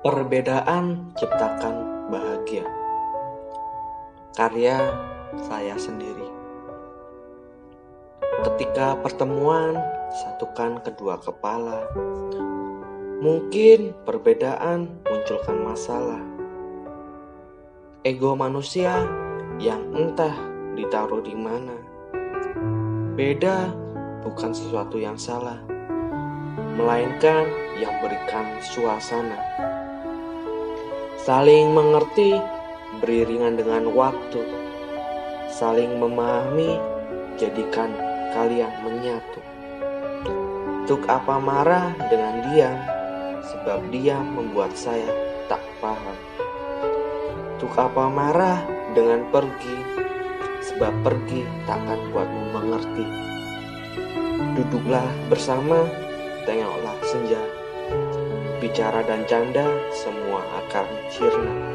Perbedaan ciptakan bahagia. Karya saya sendiri. Ketika pertemuan, satukan kedua kepala. Mungkin perbedaan munculkan masalah. Ego manusia yang entah ditaruh di mana. Beda bukan sesuatu yang salah, melainkan yang berikan suasana. Saling mengerti beriringan dengan waktu. Saling memahami jadikan kalian menyatu. Untuk apa marah dengan diam? Sebab diam membuat saya tak paham. Untuk apa marah dengan pergi? Sebab pergi takkan buatmu mengerti. Duduklah bersama, tengoklah senja bicara dan canda semua akan sirna.